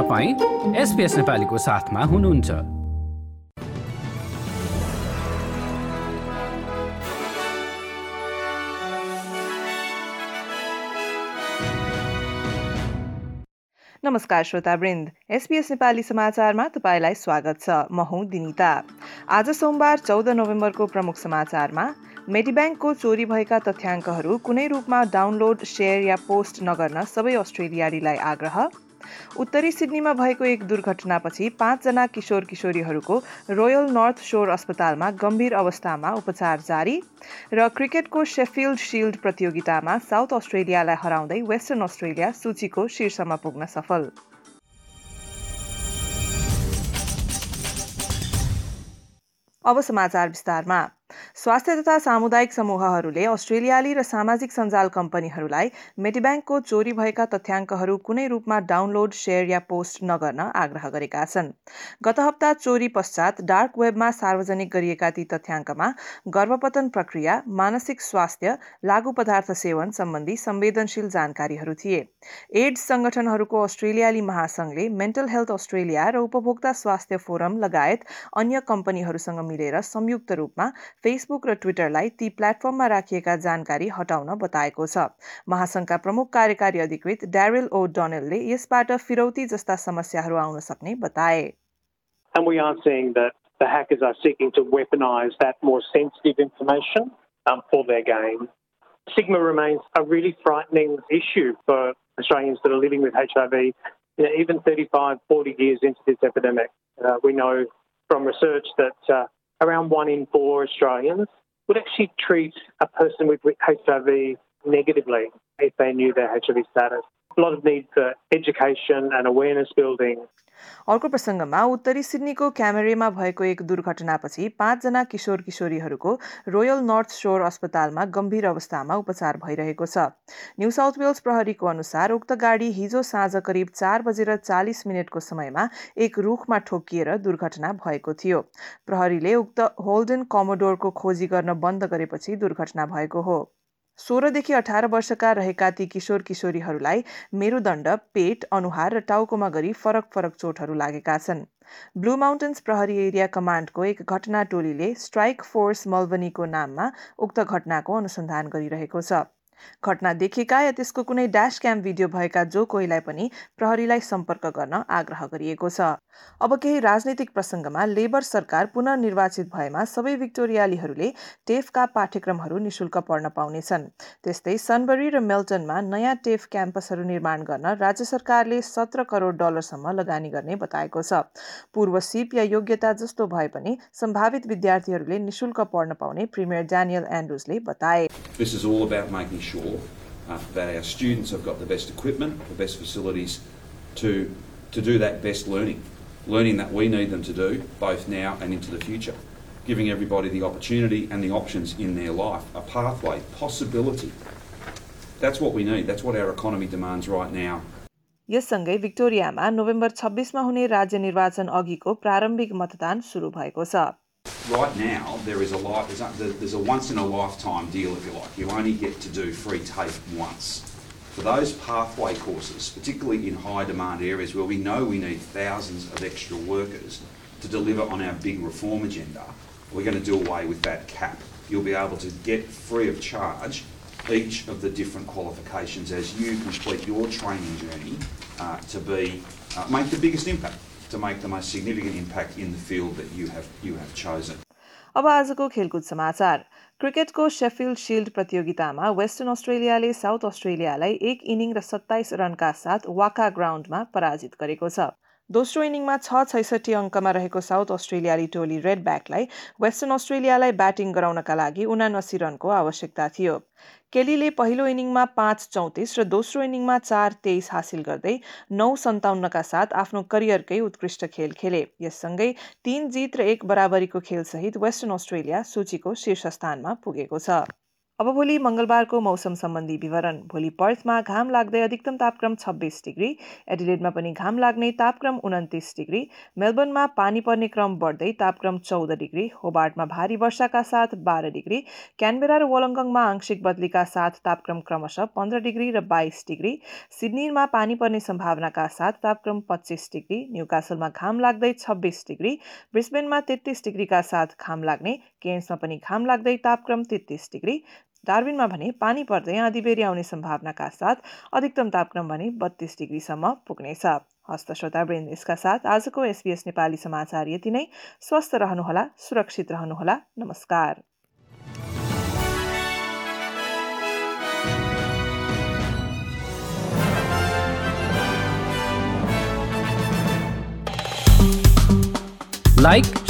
तपाईँ एसपिएस नेपालीको साथमा हुनुहुन्छ। नमस्कार श्रोतावृन्द एसपिएस नेपाली समाचारमा तपाईँलाई स्वागत छ। म हुँ दिनिता। आज सोमबार चौध नोभेम्बरको प्रमुख समाचारमा मेडिब्याङ्कको चोरी भएका तथ्याङ्कहरू कुनै रूपमा डाउनलोड सेयर या पोस्ट नगर्न सबै अस्ट्रेलियालीलाई आग्रह। उत्तरी सिडनीमा भएको एक दुर्घटनापछि पाँचजना किशोर किशोरीहरूको रोयल नर्थ शोर अस्पतालमा गम्भीर अवस्थामा उपचार जारी र क्रिकेटको सेफिल्ड सिल्ड प्रतियोगितामा साउथ अस्ट्रेलियालाई हराउँदै वेस्टर्न अस्ट्रेलिया सूचीको शीर्षमा पुग्न सफल। अब समाचार विस्तारमा। स्वास्थ्य तथा सामुदायिक समूहहरूले अस्ट्रेलियाली र सामाजिक सञ्जाल कम्पनीहरूलाई मेडिब्याङ्कको चोरी भएका तथ्याङ्कहरू कुनै रूपमा डाउनलोड सेयर या पोस्ट नगर्न आग्रह गरेका छन्। गत हप्ता चोरी पश्चात डार्क वेबमा सार्वजनिक गरिएका ती तथ्याङ्कमा गर्भपतन प्रक्रिया मानसिक स्वास्थ्य लागू पदार्थ सेवन सम्बन्धी संवेदनशील जानकारीहरू थिए। एड्स संगठनहरूको अस्ट्रेलियाली महासंघले मेन्टल हेल्थ अस्ट्रेलिया र उपभोक्ता स्वास्थ्य फोरम लगायत अन्य कम्पनीहरूसँग मिलेर संयुक्त रूपमा फेसबुक र ट्विटरलाई ती प्लेटफर्ममा राखिएका जानकारी हटाउन बताएको छ महासंघका प्रमुख कार्यकारी अधिकृत ड्यारेल ओ डोनेलले यसबाट फिरौती जस्ता समस्याहरू आउन सक्ने बताए And we are seeing that the hackers are seeking to weaponize that more sensitive information um, for their gain. Stigma remains a really frightening issue for Australians that are living with HIV, you know, even 35, 40 years into this epidemic. Uh, we know from research that uh, around one in four Australians would actually treat a person with HIV negatively if they knew their HIV status. अर्को प्रसङ्गमा उत्तरी सिडनीको क्यामेरेमा भएको एक दुर्घटनापछि पाँचजना किशोर किशोरीहरूको royal North Shore अस्पतालमा गम्भीर अवस्थामा उपचार भइरहेको छ। न्यू साउथ वेल्स प्रहरीको अनुसार उक्त गाडी हिजो साँझ करिब चार बजेर चालिस मिनटको समयमा एक रुखमा ठोकिएर दुर्घटना भएको थियो। प्रहरीले उक्त होल्डन कमोडोरको खोजी गर्न बन्द गरेपछि दुर्घटना भएको हो। सोह्रदेखि अठार वर्षका रहेका ती किशोर किशोरीहरूलाई मेरुदण्ड पेट अनुहार र टाउकोमा गरी फरक फरक चोटहरू लागेका छन्। ब्लू माउन्टेन्स प्रहरी एरिया कमान्डको एक घटना टोलीले स्ट्राइक फोर्स मल्बनीको नाममा उक्त घटनाको अनुसन्धान गरिरहेको छ। घटना देखेका या त्यसको कुनै ड्यास क्याम भिडियो भएका जो कोहीलाई पनि प्रहरीलाई सम्पर्क गर्न आग्रह गरिएको छ। अब केही राजनैतिक प्रसङ्गमा लेबर सरकार पुनर्निर्वाचित भएमा सबै भिक्टोरियालीहरूले टेफका पाठ्यक्रमहरू निशुल्क पढ्न पाउनेछन्। त्यस्तै सनबरी र मेल्टनमा नयाँ टेफ क्याम्पसहरू निर्माण गर्न राज्य सरकारले सत्र करोड डलरसम्म लगानी गर्ने बताएको छ। पूर्व सिप या योग्यता जस्तो भए पनि सम्भावित विद्यार्थीहरूले निशुल्क पढ्न पाउने प्रिमियर ड्यानियल एन्ड्रुजले बताए। sure uh, that our students have got the best equipment, the best facilities to, to do that best learning, learning that we need them to do both now and into the future, giving everybody the opportunity and the options in their life, a pathway, possibility. That's what we need. That's what our economy demands right now. यससँगै भिक्टोरियामा November छब्बिसमा हुने राज्य निर्वाचन अघिको प्रारम्भिक मतदान सुरु भएको छ right now there is a life, there's a, there's a once in a lifetime deal, if you like. You only get to do free tape once. For those pathway courses, particularly in high demand areas where we know we need thousands of extra workers to deliver on our big reform agenda, we're going to do away with that cap. You'll be able to get free of charge each of the different qualifications as you complete your training journey uh, to be uh, make the biggest impact. To make the most significant impact in the field that you have, you have chosen. अब आजको खेलकुद समाचार क्रिकेटको Sheffield Shield प्रतियोगितामा Western अस्ट्रेलियाले South अस्ट्रेलियालाई एक inning र सत्ताइस रनका साथ वाका ग्राउन्डमा पराजित गरेको छ दोस्रो इनिङमा छ छैसठी अङ्कमा रहेको साउथ अस्ट्रेलियाली टोली रेड ब्याकलाई वेस्टर्न अस्ट्रेलियालाई ब्याटिङ गराउनका लागि उनासी रनको आवश्यकता थियो। केलीले पहिलो इनिङमा पाँच चौतिस र दोस्रो इनिङमा चार तेइस हासिल गर्दै नौ सन्ताउन्नका साथ आफ्नो करियरकै उत्कृष्ट खेल खेले। यससँगै तीन जित र एक बराबरीको खेलसहित वेस्टर्न अस्ट्रेलिया सूचीको शीर्ष स्थानमा पुगेको छ। अब भोलि मङ्गलबारको मौसम सम्बन्धी विवरण। भोलि पर्थमा घाम लाग्दै अधिकतम तापक्रम छब्बिस डिग्री एडिलेडमा पनि घाम लाग्ने तापक्रम उन्तिस डिग्री मेलबर्नमा पानी पर्ने क्रम बढ्दै तापक्रम चौध डिग्री होबार्टमा भारी वर्षाका साथ बाह्र डिग्री क्यानबेरा र वलङ्गङमा आंशिक बदलीका साथ तापक्रम क्रमशः पन्ध्र डिग्री र बाइस डिग्री सिडनीमा पानी पर्ने सम्भावनाका साथ तापक्रम पच्चिस डिग्री न्युकासलमा घाम लाग्दै छब्बिस डिग्री ब्रिस्बेनमा तेत्तिस डिग्रीका साथ घाम लाग्ने केन्समा पनि घाम लाग्दै तापक्रम तेत्तिस डिग्री डार्बिनमा भने पानी पर्दै आँधीबेरी आउने सम्भावनाका साथ अधिकतम तापक्रम भने बत्तीस डिग्रीसम्म पुग्नेछ। हस्त श्रोता यसका साथ आजको एसपिएस नेपाली समाचार यति नै। स्वस्थ रहनुहोला सुरक्षित रहनुहोला। नमस्कार। लाइक